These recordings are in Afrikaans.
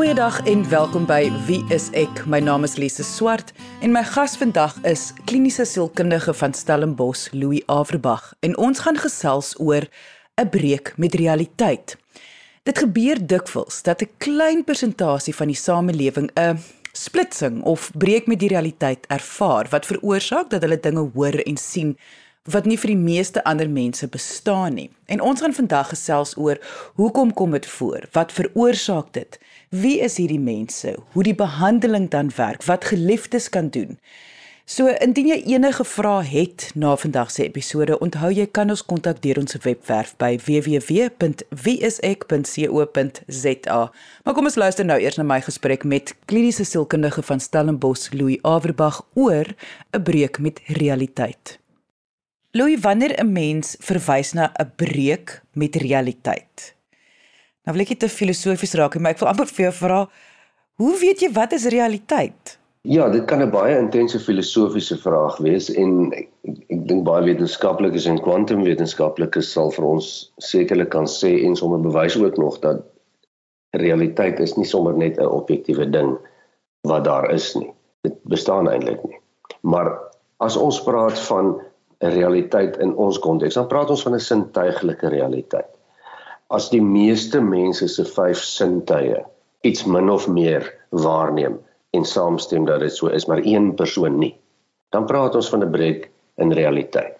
Goeiedag en welkom by Wie is ek? My naam is Lise Swart en my gas vandag is kliniese sielkundige van Stellenbosch, Louis Averbag. En ons gaan gesels oor 'n breek met realiteit. Dit gebeur dikwels dat 'n klein persentasie van die samelewing 'n splitsing of breek met die realiteit ervaar wat veroorsaak dat hulle dinge hoor en sien wat nie vir die meeste ander mense bestaan nie. En ons gaan vandag gesels oor hoekom kom dit voor? Wat veroorsaak dit? Wie is hierdie mense? Hoe die behandeling dan werk? Wat geliefdes kan doen? So indien jy enige vrae het na vandag se episode, onthou jy kan ons kontak deur ons webwerf by www.wieisek.co.za. Maar kom ons luister nou eers na my gesprek met kliniese sielkundige van Stellenbosch, Louis Averbag oor 'n breek met realiteit. Louis, wanneer 'n mens verwys na 'n breek met realiteit. Nou wil ek dit te filosofies raak, maar ek wil amper vir jou vra, hoe weet jy wat is realiteit? Ja, dit kan 'n baie intense filosofiese vraag wees en ek, ek dink baie wetenskaplikes en kwantumwetenskaplikes sal vir ons sekerlik kan sê en sommer bewys ook nog dat realiteit is nie sommer net 'n objektiewe ding wat daar is nie. Dit bestaan eintlik nie. Maar as ons praat van 'n realiteit in ons konteks. Dan praat ons van 'n sintuiglike realiteit. As die meeste mense se vyf sintuie iets min of meer waarneem en saamstem dat dit so is, maar een persoon nie, dan praat ons van 'n breek in realiteit.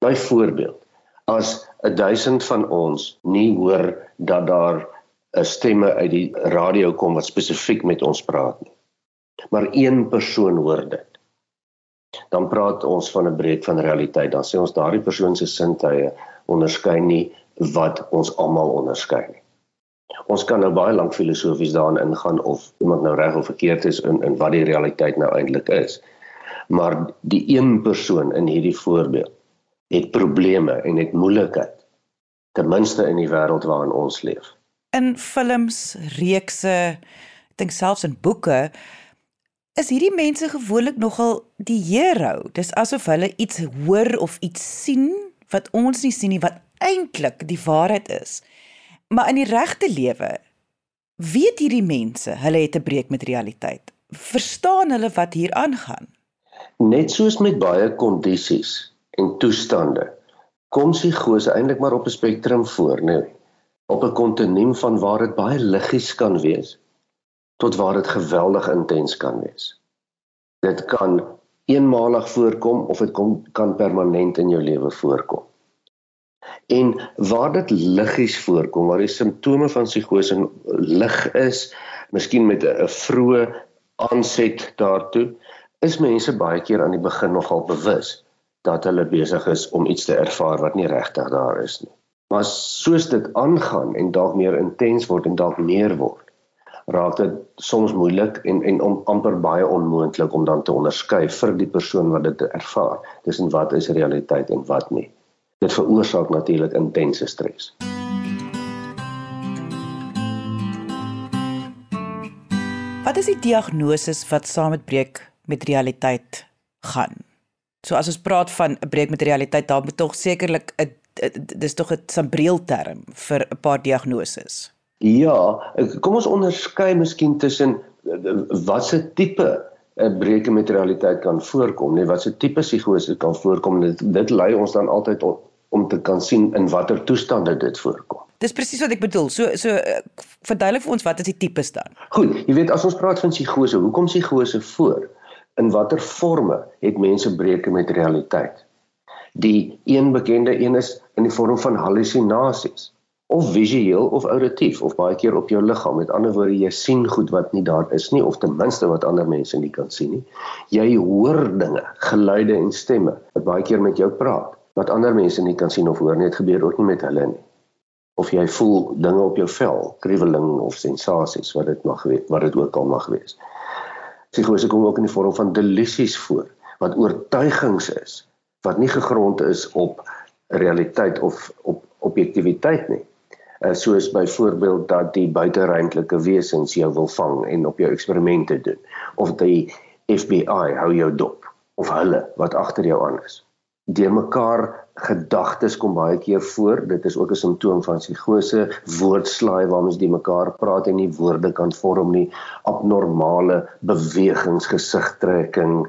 Byvoorbeeld, as 1000 van ons nie hoor dat daar 'n stemme uit die radio kom wat spesifiek met ons praat nie, maar een persoon hoor dit dan praat ons van 'n breek van realiteit. Dan sê ons daardie persoon se sintuie onderskei nie wat ons almal onderskei nie. Ons kan nou baie lank filosofies daarin ingaan of iemand nou reg of verkeerd is in in wat die realiteit nou eintlik is. Maar die een persoon in hierdie voorbeeld het probleme en het moeilikheid ten minste in die wêreld waarin ons leef. In films, reekse, ek dink selfs in boeke is hierdie mense gewoonlik nogal die hero. Dis asof hulle iets hoor of iets sien wat ons nie sien nie wat eintlik die waarheid is. Maar in die regte lewe weet hierdie mense, hulle het 'n breek met realiteit. Verstaan hulle wat hier aangaan? Net soos met baie kondisies en toestande kom psigose eintlik maar op 'n spektrum voor, né? Op 'n kontinuum van waar dit baie liggies kan wees tot waar dit geweldig intens kan wees. Dit kan eenmalig voorkom of dit kom kan permanent in jou lewe voorkom. En waar dit liggies voorkom, waar die simptome van psigose lig is, miskien met 'n vroeë aanset daartoe, is mense baie keer aan die begin nogal bewus dat hulle besig is om iets te ervaar wat nie regtig daar is nie. Maar soos dit aangaan en dalk meer intens word en dalk meer word, raak dit soms moeilik en en om amper baie onmoontlik om dan te onderskei vir die persoon wat dit ervaar tussen wat is realiteit en wat nie. Dit veroorsaak natuurlik intense stres. Wat is die diagnose wat saam met breek met realiteit gaan? So as ons praat van 'n breek met realiteit, dan moet tog sekerlik 'n dis tog 'n sambreelterm vir 'n paar diagnoses. Ja, kom ons onderskei miskien tussen eh, watse tipe 'n breuke met realiteit kan voorkom, nee, watse tipe psigose kan voorkom. Dit dit lei ons dan altyd om, om te kan sien in watter toestande dit voorkom. Dis presies wat ek bedoel. So so uh, verduidelik vir ons wat is die tipes dan? Goed, jy weet as ons praat van psigose, hoekom psigose voor? In watter forme het mense breuke met realiteit? Die een bekende een is in die vorm van hallusinasies of visueel of auditief of baie keer op jou liggaam. Met ander woorde, jy sien goed wat nie daar is nie of ten minste wat ander mense nie kan sien nie. Jy hoor dinge, geluide en stemme wat baie keer met jou praat wat ander mense nie kan sien of hoor nie. Dit gebeur ook nie met hulle nie. Of jy voel dinge op jou vel, kriweling of sensasies wat dit mag wees, wat dit ook al mag wees. Psigose kom ook in die vorm van delusies voor wat oortuigings is wat nie gegrond is op realiteit of op objektiviteit nie soos byvoorbeeld dat die buiteruimtelike wesens jou wil vang en op jou eksperimente doen of die FBI hou jou dop of hulle wat agter jou aan is deur mekaar gedagtes kom baie keer voor. Dit is ook 'n simptoom van psigose, woordslaai waarmee ons die mekaar praat en nie woorde kan vorm nie, abnormale bewegings, gesigtrekking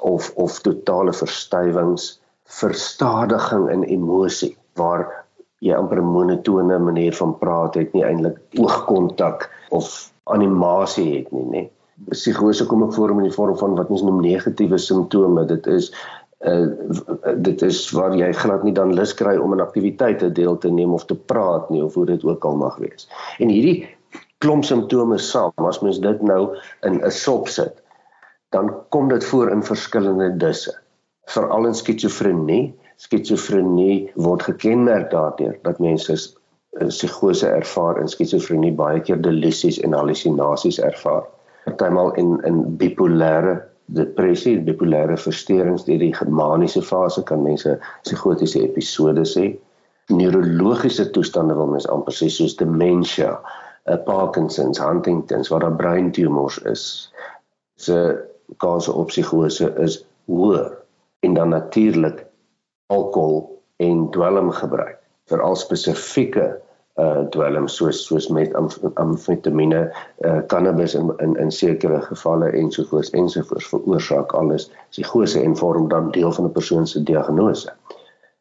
of of totale verstywings, verstadiging in emosie waar jy amper 'n monotone manier van praat het, nie eintlik oogkontak of animasie het nie, nê. Psigose kom ook voor in die vorm van wat ons noem negatiewe simptome. Dit is uh dit is waar jy glad nie dan lus kry om 'n aktiwiteit te deel te neem of te praat nie of hoe dit ook al mag wees. En hierdie klomp simptome saam, as mens dit nou in 'n sop sit, dan kom dit voor in verskillende disse. Veral in skizofrenie. Skizofrenie word gekenmerk daardeur dat mense eh, psigose ervaar in skizofrenie baie keer delusies en halusinasies ervaar. Partymal in in bipolêre depressie, bipolêre versteurings deur die maniese fase kan mense psigotiese episodes hê. Neurologiese toestande wil mens amper sê soos dementia, uh, Parkinson's, Huntington's waar daar breintumors is. Se kans op psigose is hoër en dan natuurlik alkohol en dwelmgebruik vir al spesifieke uh dwelm soos soos met amfetamiene, uh cannabis in in in sekere gevalle ensovoorts ensovoorts veroorsaak alles psigose en vorm dan deel van 'n persoon se diagnose.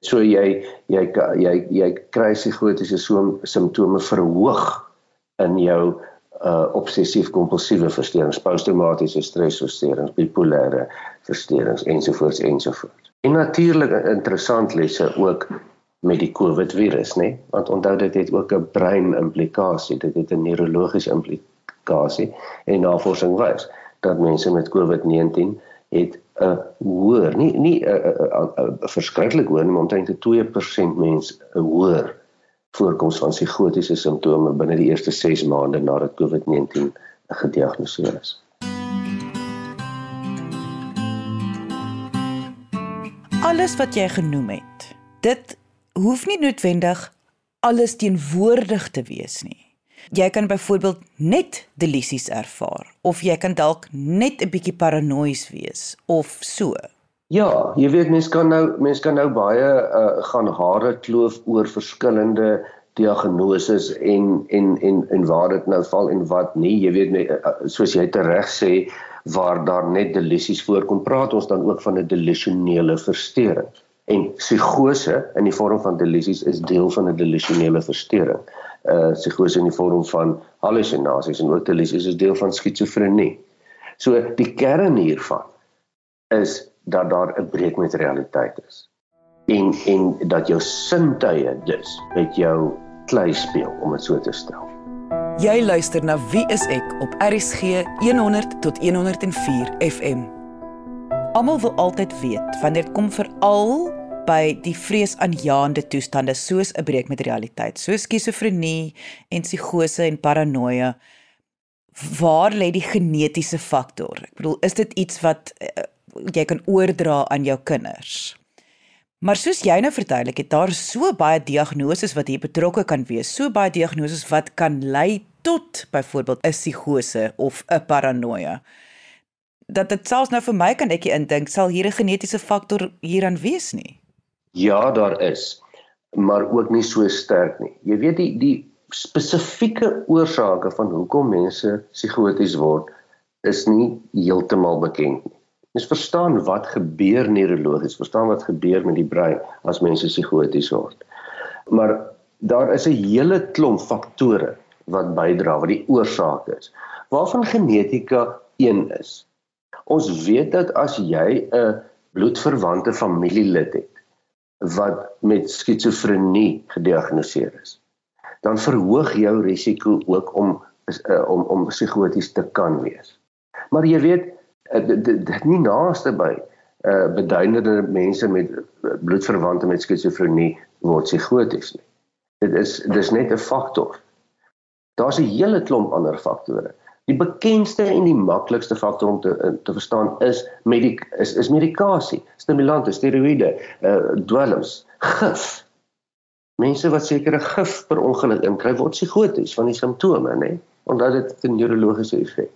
So jy jy jy jy kry psigotiese simptome verhoog in jou uh obsessief kompulsiewe versteurings, posttraumatiese stresversteurings, bipolêre versteurings ensovoorts ensovoorts. En natuurlik interessant lesse ook met die COVID virus, nê? Want onthou dit het ook 'n brein implikasie, dit het 'n neurologiese implikasie en navorsing wys dat mense met COVID-19 het 'n hoër, nie nie 'n verskriklik hoër, maar omtrent 'n 2% mens 'n hoër voorkoms van psigotiese simptome binne die eerste 6 maande nadat COVID-19 gediagnoseer is. Alles wat jy genoem het, dit hoef nie noodwendig alles teenwoordig te wees nie. Jy kan byvoorbeeld net delusies ervaar of jy kan dalk net 'n bietjie paranoïes wees of so. Ja, jy weet mense kan nou mense kan nou baie uh, gaan hare kloof oor verskillende diagnoses en en en en waar dit nou val en wat nie. Jy weet nie, uh, soos jy tereg sê waar daar net delusies voorkom, praat ons dan ook van 'n delusionele versteuring. En psigose in die vorm van delusies is deel van 'n delusionele versteuring. Uh psigose in die vorm van hallusinasies en ook delusies is deel van skizofrenie. So die kern hiervan is dat daar 'n breek met realiteit is. En en dat jou sintuie dus met jou klei speel om dit so te stel. Jy luister na Wie is ek op RSG 100 tot 104 FM. Almal wil altyd weet wanneer dit kom veral by die vreesaanjaende toestande soos 'n breek met realiteit, soos skizofrenie en psigose en paranoia. Waar lê die genetiese faktor? Ek bedoel, is dit iets wat uh, jy kan oordra aan jou kinders? Maar soos jy nou verduidelik het, daar so baie diagnoses wat hier betrokke kan wees, so baie diagnoses wat kan lei tot byvoorbeeld 'n psigose of 'n paranoia dat dit selfs nou vir my kan ek indink sal hier 'n genetiese faktor hieraan wees nie. Ja, daar is, maar ook nie so sterk nie. Jy weet die die spesifieke oorsake van hoekom mense psigoties word is nie heeltemal bekend nie. Mens verstaan wat gebeur neurologies, verstaan wat gebeur met die brein as mense psigoties word. Maar daar is 'n hele klomp faktore wat bydra wat die oorsaak is. Waarvan genetika een is. Ons weet dat as jy 'n bloedverwante familielid het wat met skizofrenie gediagnoseer is, dan verhoog jou risiko ook om uh, om om psigoties te kan wees. Maar jy weet uh, dit nie naaste by uh beduidende mense met bloedverwante met skizofrenie word psigoties nie. Dit is dis net 'n faktor. Daar's 'n hele klomp ander faktore. Die bekendste en die maklikste faktor om te eh, te verstaan is medik is is medikasie, stimulante, steroïde, uh dwelms, gif. Mense wat sekere gif per ongeluk inkry word psigoties van die simptome, nê? Omdat dit 'n neurologiese effek.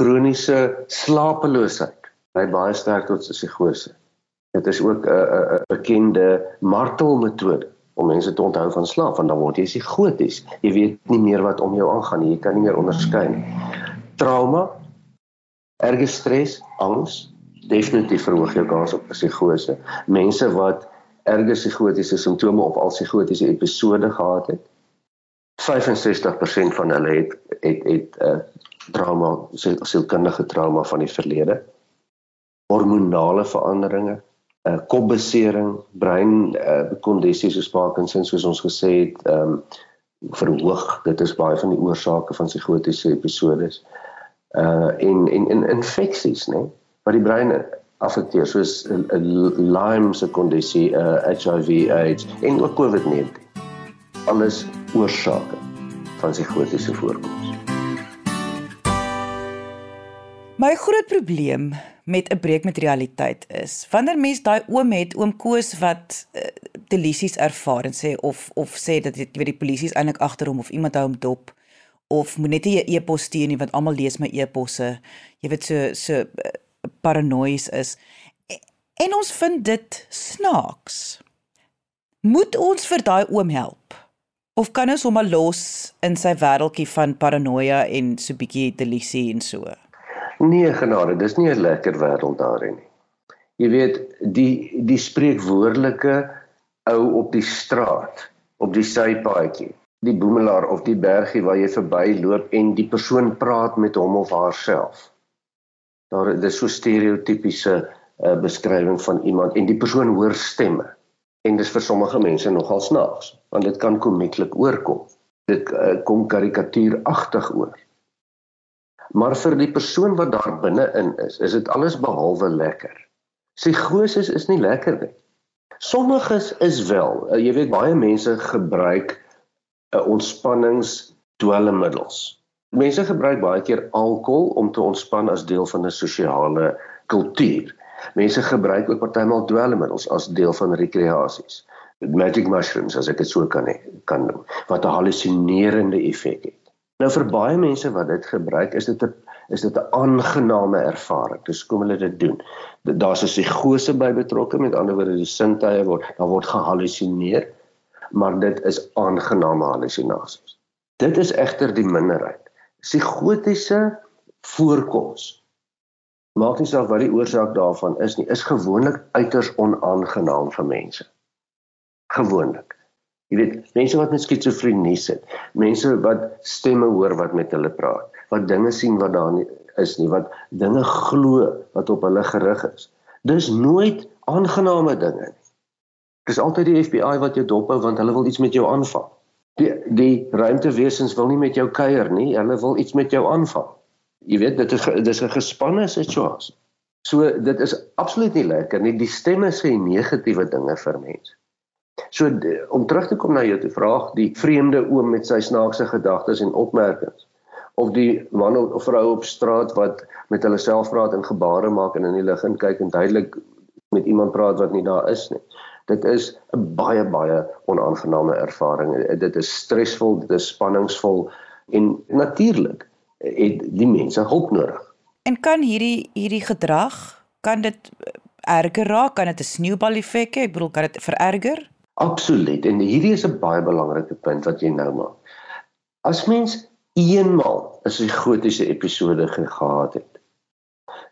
Kroniese slapeloosheid lei baie sterk tot psigose. Dit is ook 'n 'n bekende martelmetode om mense te onthou van slaap want dan word jy psigoties. Jy weet nie meer wat om jou aangaan nie. Jy kan nie meer onderskei nie. Trauma, erge stres, angs, definitief verhoog jou kans op psigose. Mense wat erge psigotiese simptome of al psigotiese episode gehad het, 65% van hulle het het het 'n uh, eh, trauma, sielkundige trauma van die verlede. Hormonale veranderinge, 'n uh, kopbesering, brein uh, kondisies soos Parkinson soos ons gesê het, ehm um, verhoog. Dit is baie van die oorsake van psigotiese episodes. Uh en en en infeksies, né? Wat die brein affekteer soos 'n Lyme se kondisie, uh HIV, AIDS en ook COVID-19. Alles oorsake van psigotiese voorkoms. My groot probleem met 'n breek met realiteit is wanneer mens daai oom het oom Koos wat uh, delisies ervaar en sê of of sê dat jy weet die polisie is eintlik agter hom of iemand hou hom dop of moet net 'n e-pos stuur nie want almal lees my e-posse. Jy weet so so uh, paranoïes is. En ons vind dit snaaks. Moet ons vir daai oom help Of kan ons hom maar los in sy wêreltjie van paranoia en so bietjie delisie en so? Nee, genade, dis nie 'n lekker wêreld daarin nie. Jy weet, die die spreekwoordelike ou op die straat, op die sypaadjie, die boemelaar of die bergie waar jy verbyloop en die persoon praat met hom of haarself. Daar dis so stereotypiese uh, beskrywing van iemand en die persoon hoor stemme en dis vir sommige mense nogal snaaks want dit kan komieklik oorkom. Dit uh, kom karikatuuragtig oor. Maar vir die persoon wat daar binne-in is is dit alles behalwe lekker. Psigoses is nie lekker nie. Sommiges is wel uh, jy weet baie mense gebruik 'n uh, ontspannings dwelmmiddels mense gebruik baie keer alkohol om te ontspan as deel van 'n sosiale kultuur. Mense gebruik ook partymal dwelmmiddels as deel van rekreasies. Magic mushrooms as ek dit so kan hê, kan noem, wat 'n halusinerende effek het. Nou vir baie mense wat dit gebruik, is dit 'n is dit 'n aangename ervaring. Dis kom hulle dit doen. Daar's 'n psigose by betrokke, met ander woorde die sintuie word daar word gehalusineer, maar dit is aangename halusinasies. Dit is egter die minderheid. Psigotiese voorkoms maak nie saak wat die oorsaak daarvan is nie, is gewoonlik uiters onaangenaam vir mense. Gewoonlik. Jy weet, mense wat met skizofrenie sit, mense wat stemme hoor wat met hulle praat, wat dinge sien wat daar nie is nie, wat dinge glo wat op hulle gerig is. Dis nooit aangename dinge nie. Dis altyd die FBI wat jou dophou want hulle wil iets met jou aanvang. Die die ruimtewesens wil nie met jou kuier nie, hulle wil iets met jou aanvang. Jy weet dit is dis 'n gespanne situasie. So dit is absoluut nie lekker nie. Die stemme sê negatiewe dinge vir mense. So om terug te kom na jou te vraag, die vreemde oom met sy snaakse gedagtes en opmerkings of die man of vrou op straat wat met hulle self praat en gebare maak en in die lig kyk en duidelik met iemand praat wat nie daar is nie. Dit is 'n baie baie onaangename ervaring. Dit is stresvol, dit is spanningsvol en natuurlik het die mense hulp nodig. En kan hierdie hierdie gedrag kan dit erger raak? Kan dit 'n sneeubal effek hê? Ek bedoel, kan dit vererger? Absoluut. En hierdie is 'n baie belangrike punt wat jy nou maak. As mens eenmal 'n psigotiese episode gehad het,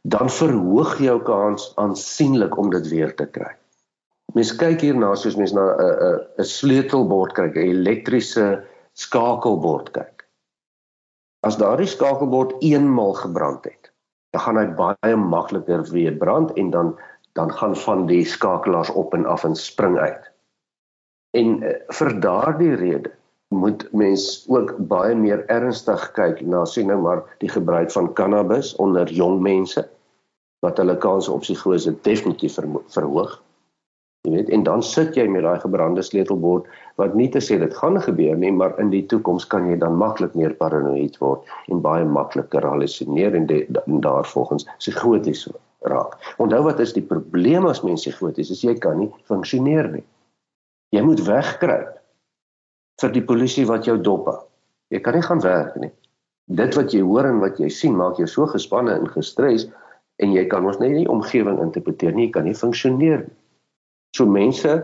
dan verhoog jou kans aansienlik om dit weer te kry. Mens kyk hierna soos mens na 'n 'n 'n sleutelbord kyk, 'n elektriese skakelbord kyk. As daardie skakelbord eenmal gebrand het, dan gaan hy baie makliker weer brand en dan dan gaan van die skakelaars op en af en spring uit. En uh, vir daardie rede moet mens ook baie meer ernstig kyk na sien nou maar die gebruik van cannabis onder jong mense wat hulle kans op psigose definitief verhoog. Jy weet, en dan sit jy met daai gebrande sleutelbord wat nie te sê dit gaan gebeur nie, maar in die toekoms kan jy dan maklik meer paranoïed word en baie makliker halusineer en, en daarvolgens psigoties raak. Onthou wat is die probleem as mens psigoties is jy kan nie funksioneer nie. Jy moet wegkruip vir die polisie wat jou dop hou. Jy kan nie gaan werk nie. Dit wat jy hoor en wat jy sien maak jou so gespanne en gestres en jy kan ons net nie omgewing interpreteer nie, jy kan nie funksioneer nie. So mense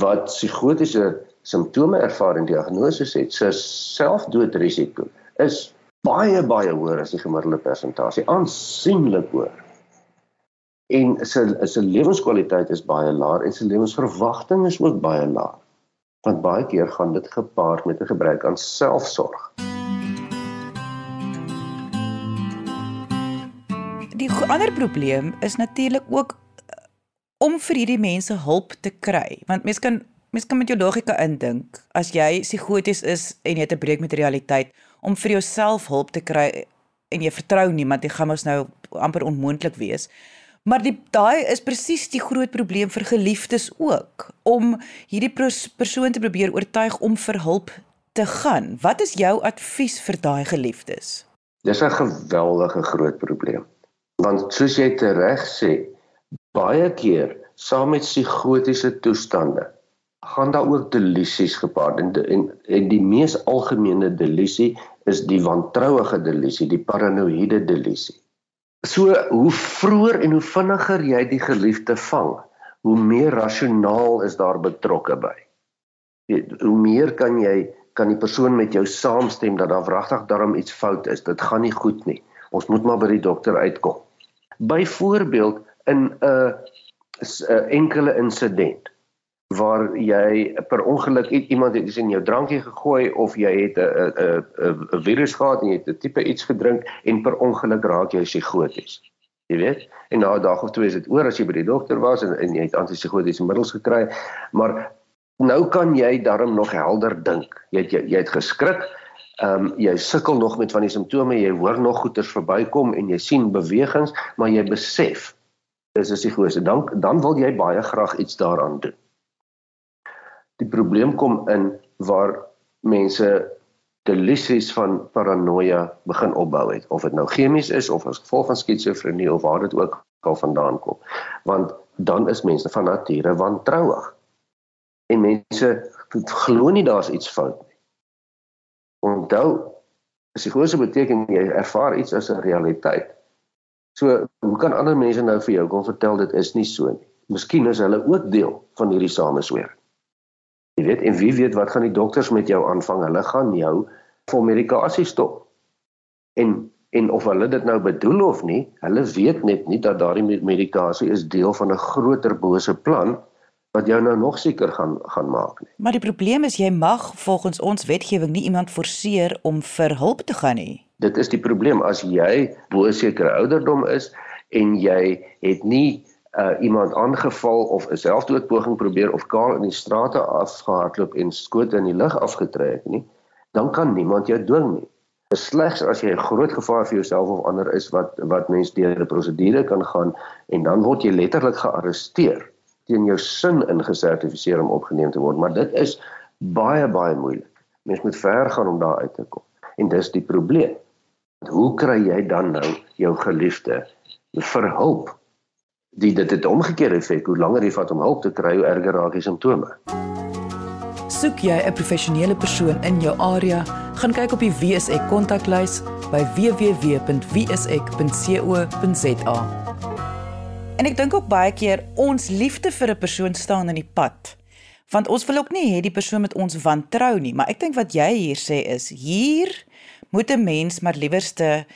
wat psigotiese simptome ervaar en diagnose het, se selfdoodrisiko is baie baie hoër as die gemiddelde persentasie, aansienlik hoër. En sy sy lewenskwaliteit is baie laag en sy lewensverwagting is ook baie laag. Want baie keer gaan dit gepaard met 'n gebrek aan selfsorg. Die ander probleem is natuurlik ook om vir hierdie mense hulp te kry want mense kan mense kan met jou logika indink as jy psigoties is en jy het 'n breek met realiteit om vir jouself hulp te kry en jy vertrou niemand dit gaan mos nou amper onmoontlik wees maar die daai is presies die groot probleem vir geliefdes ook om hierdie persoon te probeer oortuig om vir hulp te gaan. Wat is jou advies vir daai geliefdes? Dis 'n geweldige groot probleem. Want soos jy tereg sê baie keer saam met psigotiese toestande gaan daar ook delusies gepaard. En, en en die mees algemene delusie is die wantrouige delusie, die paranoïde delusie. So hoe vroeër en hoe vinniger jy die geliefde vang, hoe meer rasionaal is daar betrokke by. Hoe meer kan jy kan die persoon met jou saamstem dat daar wragtig daarom iets fout is. Dit gaan nie goed nie. Ons moet maar by die dokter uitkom. Byvoorbeeld in 'n 'n enkele insident waar jy per ongeluk iemand het iets in jou drankie gegooi of jy het 'n 'n virus gehad en jy het 'n tipe iets gedrink en per ongeluk raak jy psigoties. Jy weet? En na 'n dag of twee is dit oor as jy by die dokter was en en jy het antipsigotiese middels gekry, maar nou kan jy darm nog helder dink. Jy het jy, jy het geskrik. Ehm um, jy sukkel nog met van die simptome, jy hoor nog goeters verbykom en jy sien bewegings, maar jy besef dis is psigose. Dan dan wil jy baie graag iets daaraan doen. Die probleem kom in waar mense delusies van paranoia begin opbou het of dit nou chemies is of as gevolg van skizofrenie of waar dit ook al vandaan kom. Want dan is mense van nature wantrouig. En mense glo nie daar's iets fout nie. Onthou, psigose beteken jy ervaar iets as 'n realiteit. So, hoe kan ander mense nou vir jou kom vertel dit is nie so nie? Miskien is hulle ook deel van hierdie samesweer. Jy weet, en wie weet wat gaan die dokters met jou aanvang? Hulle gaan jou vir medikasie stop. En en of hulle dit nou bedoel of nie, hulle weet net nie dat daardie medikasie is deel van 'n groter bose plan wat jou nou nog seker gaan gaan maak nie. Maar die probleem is jy mag volgens ons wetgewing nie iemand forceer om vir hulp te gaan nie. Dit is die probleem as jy bo 'n sekere ouderdom is en jy het nie uh, iemand aangeval of 'n selfdoodpoging probeer of kaal in die strate afgehardloop en skote in die lug afgetrek nie, dan kan niemand jou dwing nie. Slegs as jy 'n groot gevaar vir jouself of ander is wat wat mens deur 'n prosedure kan gaan en dan word jy letterlik gearresteer teen jou sin ingesertifiseer om opgeneem te word, maar dit is baie baie moeilik. Mens moet ver gaan om daar uit te kom. En dis die probleem. Hoe kry jy dan nou jou geliefde vir hulp? Die dit het omgekeer effek, hoe langer jy vat om hulp te kry, hoe erger raak die simptome. Soek jy 'n professionele persoon in jou area, gaan kyk op die WSE kontaklys by www.wse.co.za. En ek dink ook baie keer ons liefde vir 'n persoon staan in die pad. Want ons wil ook nie hê die persoon met ons wantrou nie, maar ek dink wat jy hier sê is hier moet 'n mens maar liewerste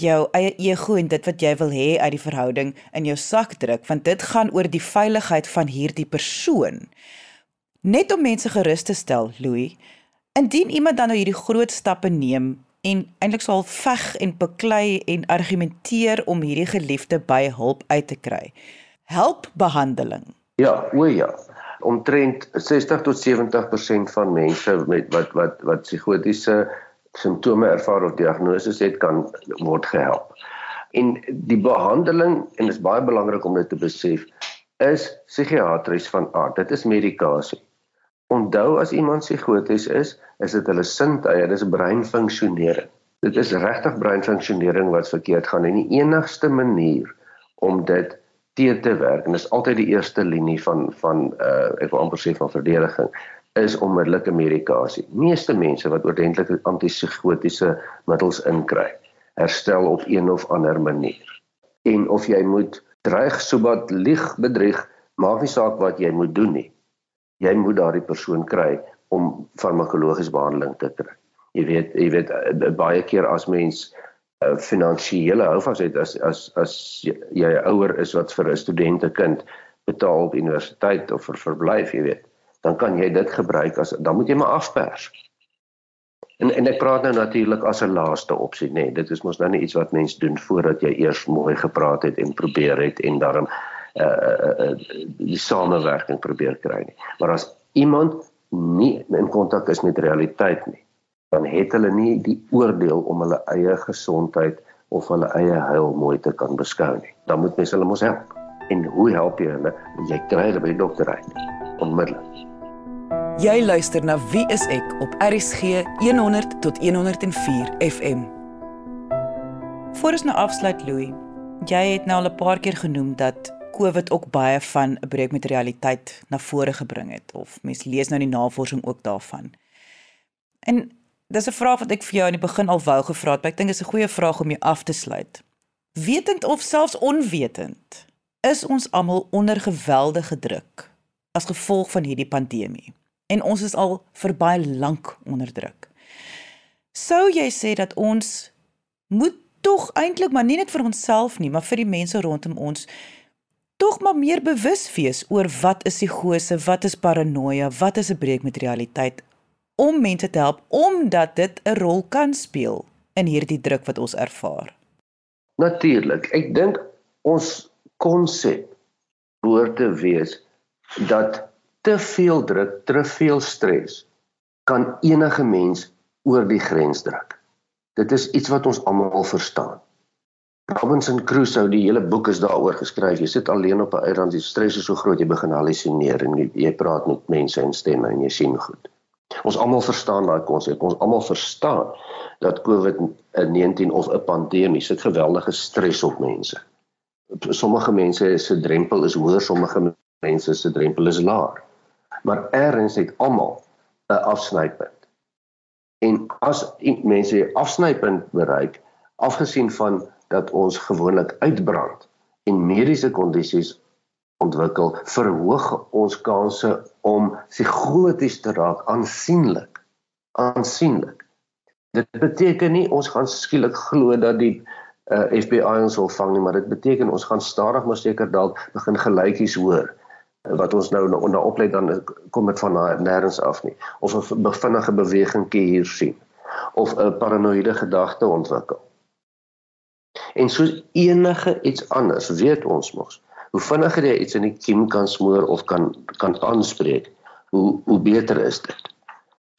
jou eie ego en dit wat jy wil hê uit die verhouding in jou sak druk want dit gaan oor die veiligheid van hierdie persoon. Net om mense gerus te stel, Louis, indien iemand dan nou hierdie groot stappe neem en eintlik sal veg en beklei en argumenteer om hierdie geliefde by hulp uit te kry. Help behandeling. Ja, o ja. Omtrent 60 tot 70% van mense met wat wat wat psigotiese simptome ervaar of diagnose het kan word gehelp. En die behandeling en dit is baie belangrik om dit te besef is psigiatries van aard. Dit is medikasie. Onthou as iemand psigoties is, is dit hulle sintuie, dis breinfunksionering. Dit is regtig breinfunksionering wat verkeerd gaan en die enigste manier om dit te te werk en dis altyd die eerste linie van van uh ek wil amper sê van verdediging is onmiddellike medikasie. Meeste mense wat oordentlike antipsigotiese middels inkry, herstel op een of ander manier. en of jy moet dreig sobat lieg bedrieg maak nie saak wat jy moet doen nie jy moet daardie persoon kry om farmakologiese behandeling te kry jy weet jy weet eh, baie keer as mens uh, finansiële houvas het as as as jy 'n ouer is wat vir 'n studente kind betaal op universiteit of vir verblyf, jy weet, dan kan jy dit gebruik as dan moet jy maar afpers. En en ek praat nou natuurlik as 'n laaste opsie, nê. Nee, dit is mos nou nie iets wat mens doen voordat jy eers mooi gepraat het en probeer het en daarom uh uh, uh die samewerking probeer kry nie. Maar as iemand nie in kontak is met realiteit nie, dan het hulle nie die oordeel om hulle eie gesondheid of hulle eie heil mooi te kan beskou nie. Dan moet mens hulle mos help. En hoe help jy hulle? Jy kry hulle by die dokter uit. Onmiddellik. Jy luister na Wie is ek op RSG 100 tot 104 FM. Voor ons nou afsluit Louis. Jy het nou al 'n paar keer genoem dat COVID ook baie van 'n breek met realiteit na vore gebring het of mens lees nou die navorsing ook daarvan. En Dis 'n vraag wat ek vir jou aan die begin al wou gevra het, maar ek dink is 'n goeie vraag om jou af te sluit. Wetend of selfs onwetend, is ons almal onder geweldige druk as gevolg van hierdie pandemie. En ons is al vir baie lank onder druk. Sou jy sê dat ons moet tog eintlik maar nie net vir onsself nie, maar vir die mense rondom ons tog maar meer bewus wees oor wat is psigose, wat is paranoia, wat is 'n breek met realiteit om mense te help omdat dit 'n rol kan speel in hierdie druk wat ons ervaar. Natuurlik. Ek dink ons konsep behoort te wees dat te veel druk, te veel stres kan enige mens oor die grens druk. Dit is iets wat ons almal verstaan. Robinson Crusoe, die hele boek is daaroor geskryf. Jy sit alleen op 'n eiland, die stres is so groot jy begin halusineer en jy, jy praat met mense en stemme en jy sien goed. Ons almal verstaan daai konsep. Ons almal verstaan dat COVID-19 of 'n pandemie sit geweldige stres op mense. Sommige mense se drempel is hoër, sommige mense se drempel is laer. Maar ergens het almal 'n afsnypunt. En as mense 'n afsnypunt bereik, afgesien van dat ons gewoonlik uitbrand en mediese kondisies ontwikkel, verhoog ons kanse om psigoties te raak aansienlik. Aansienlik. Dit beteken nie ons gaan skielik glo dat die uh, eh, FBI ons sal vang nie, maar dit beteken ons gaan stadig maar seker dalk begin gelykies hoor wat ons nou onder oplet dan kom dit van nêrens af nie of 'n vinnige bewegingkie hier sien of 'n paranoïde gedagte ontwikkel. En soos enige iets anders weet ons mos hoe vinniger jy iets in die kiem kan smoor of kan kan aanspreek, hoe hoe beter is dit.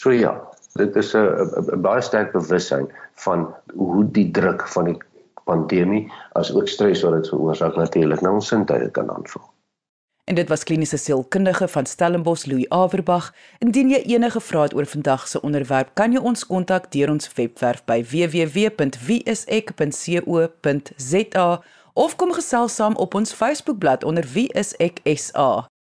So ja, dit is 'n baie sterk bewussyn van hoe die druk van die pandemie as ook stres wat dit veroorsaak natuurlik na ons sintuie kan aanval. En dit was kliniese sielkundige van Stellenbosch Louis Averbag. Indien jy enige vrae het oor vandag se onderwerp, kan jy ons kontak deur ons webwerf by www.wieisek.co.za of kom gesels saam op ons Facebookblad onder Wie is ek SA.